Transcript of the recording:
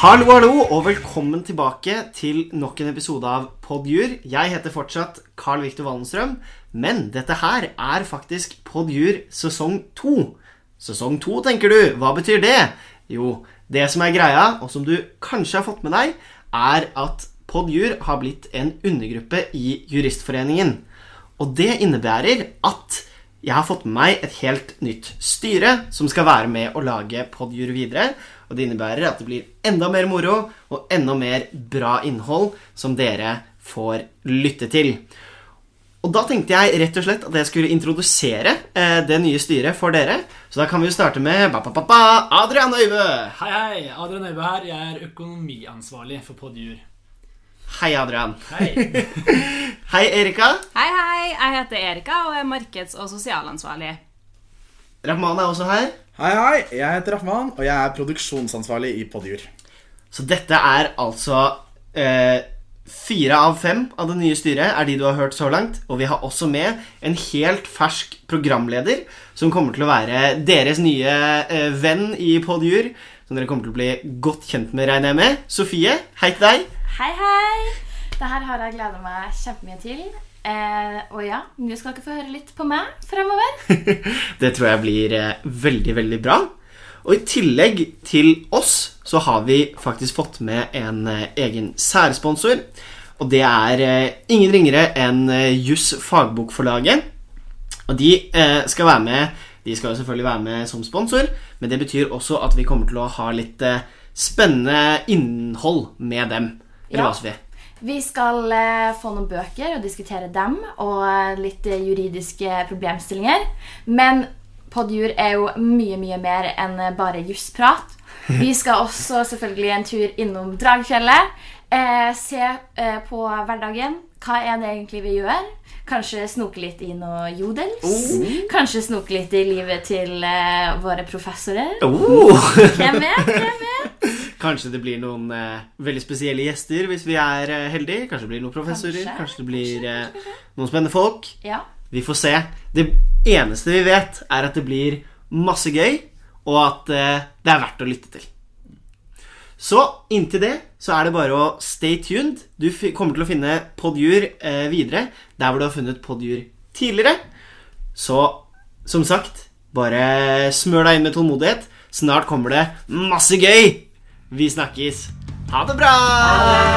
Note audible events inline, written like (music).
Hallo, hallo, og velkommen tilbake til nok en episode av Podjur. Jeg heter fortsatt Carl Victor Wallenstrøm, men dette her er faktisk Podjur sesong to. Sesong to, tenker du. Hva betyr det? Jo, det som er greia, og som du kanskje har fått med deg, er at Podjur har blitt en undergruppe i Juristforeningen. Og det innebærer at jeg har fått med meg et helt nytt styre som skal være med å lage Podjur videre. Og det innebærer at det blir enda mer moro og enda mer bra innhold som dere får lytte til. Og da tenkte jeg rett og slett at jeg skulle introdusere eh, det nye styret for dere. Så da kan vi jo starte med ba, ba, ba, ba, Adrian Øyve. Hei, hei. Adrian Øybe her. Jeg er økonomiansvarlig for Podjur. Hei, Adrian. Hei. (laughs) Hei, Erika. Hei, hei. Jeg heter Erika og er markeds- og sosialansvarlig. Rahman er også her. Hei, hei. Jeg heter Rahman, og jeg er produksjonsansvarlig i Podjur. Så dette er altså eh, fire av fem av det nye styret er de du har hørt så langt. Og vi har også med en helt fersk programleder som kommer til å være deres nye eh, venn i Podjur. Som dere kommer til å bli godt kjent med, regner jeg med. Sofie, hei til deg. Hei, hei! Det her har jeg gleda meg kjempemye til. Eh, og ja, nå skal dere få høre litt på meg fremover. (laughs) Det tror jeg blir eh, veldig, veldig bra. Og i tillegg til oss så har vi faktisk fått med en eh, egen særsponsor. Og det er eh, ingen ringere enn eh, Juss Fagbokforlaget. Og de eh, skal være med De skal jo selvfølgelig være med som sponsor, men det betyr også at vi kommer til å ha litt spennende innhold med dem. Eller Ja. hva, Sofie? Vi skal eh, få noen bøker og diskutere dem, og eh, litt eh, juridiske problemstillinger. Men Podjur er jo mye, mye mer enn bare jussprat. Vi (laughs) skal også selvfølgelig en tur innom Dragfjellet. Eh, se eh, på hverdagen. Hva er det egentlig vi gjør? Kanskje snoke litt i noe jodels. Kanskje snoke litt i livet til eh, våre professorer. Oh! Hvem vet? Hvem vet? Kanskje det blir noen eh, veldig spesielle gjester hvis vi er eh, heldige. Kanskje det blir noen professorer. Kanskje, Kanskje, det blir kanskje, eh, kanskje, noen spennende folk. Ja. Vi får se. Det eneste vi vet, er at det blir masse gøy, og at eh, det er verdt å lytte til. Så inntil det så er det bare å stay tuned. Du kommer til å finne Podjur eh, videre der hvor du har funnet Podjur tidligere. Så som sagt, bare smør deg inn med tålmodighet. Snart kommer det masse gøy. Vi snakkes. Ha det bra!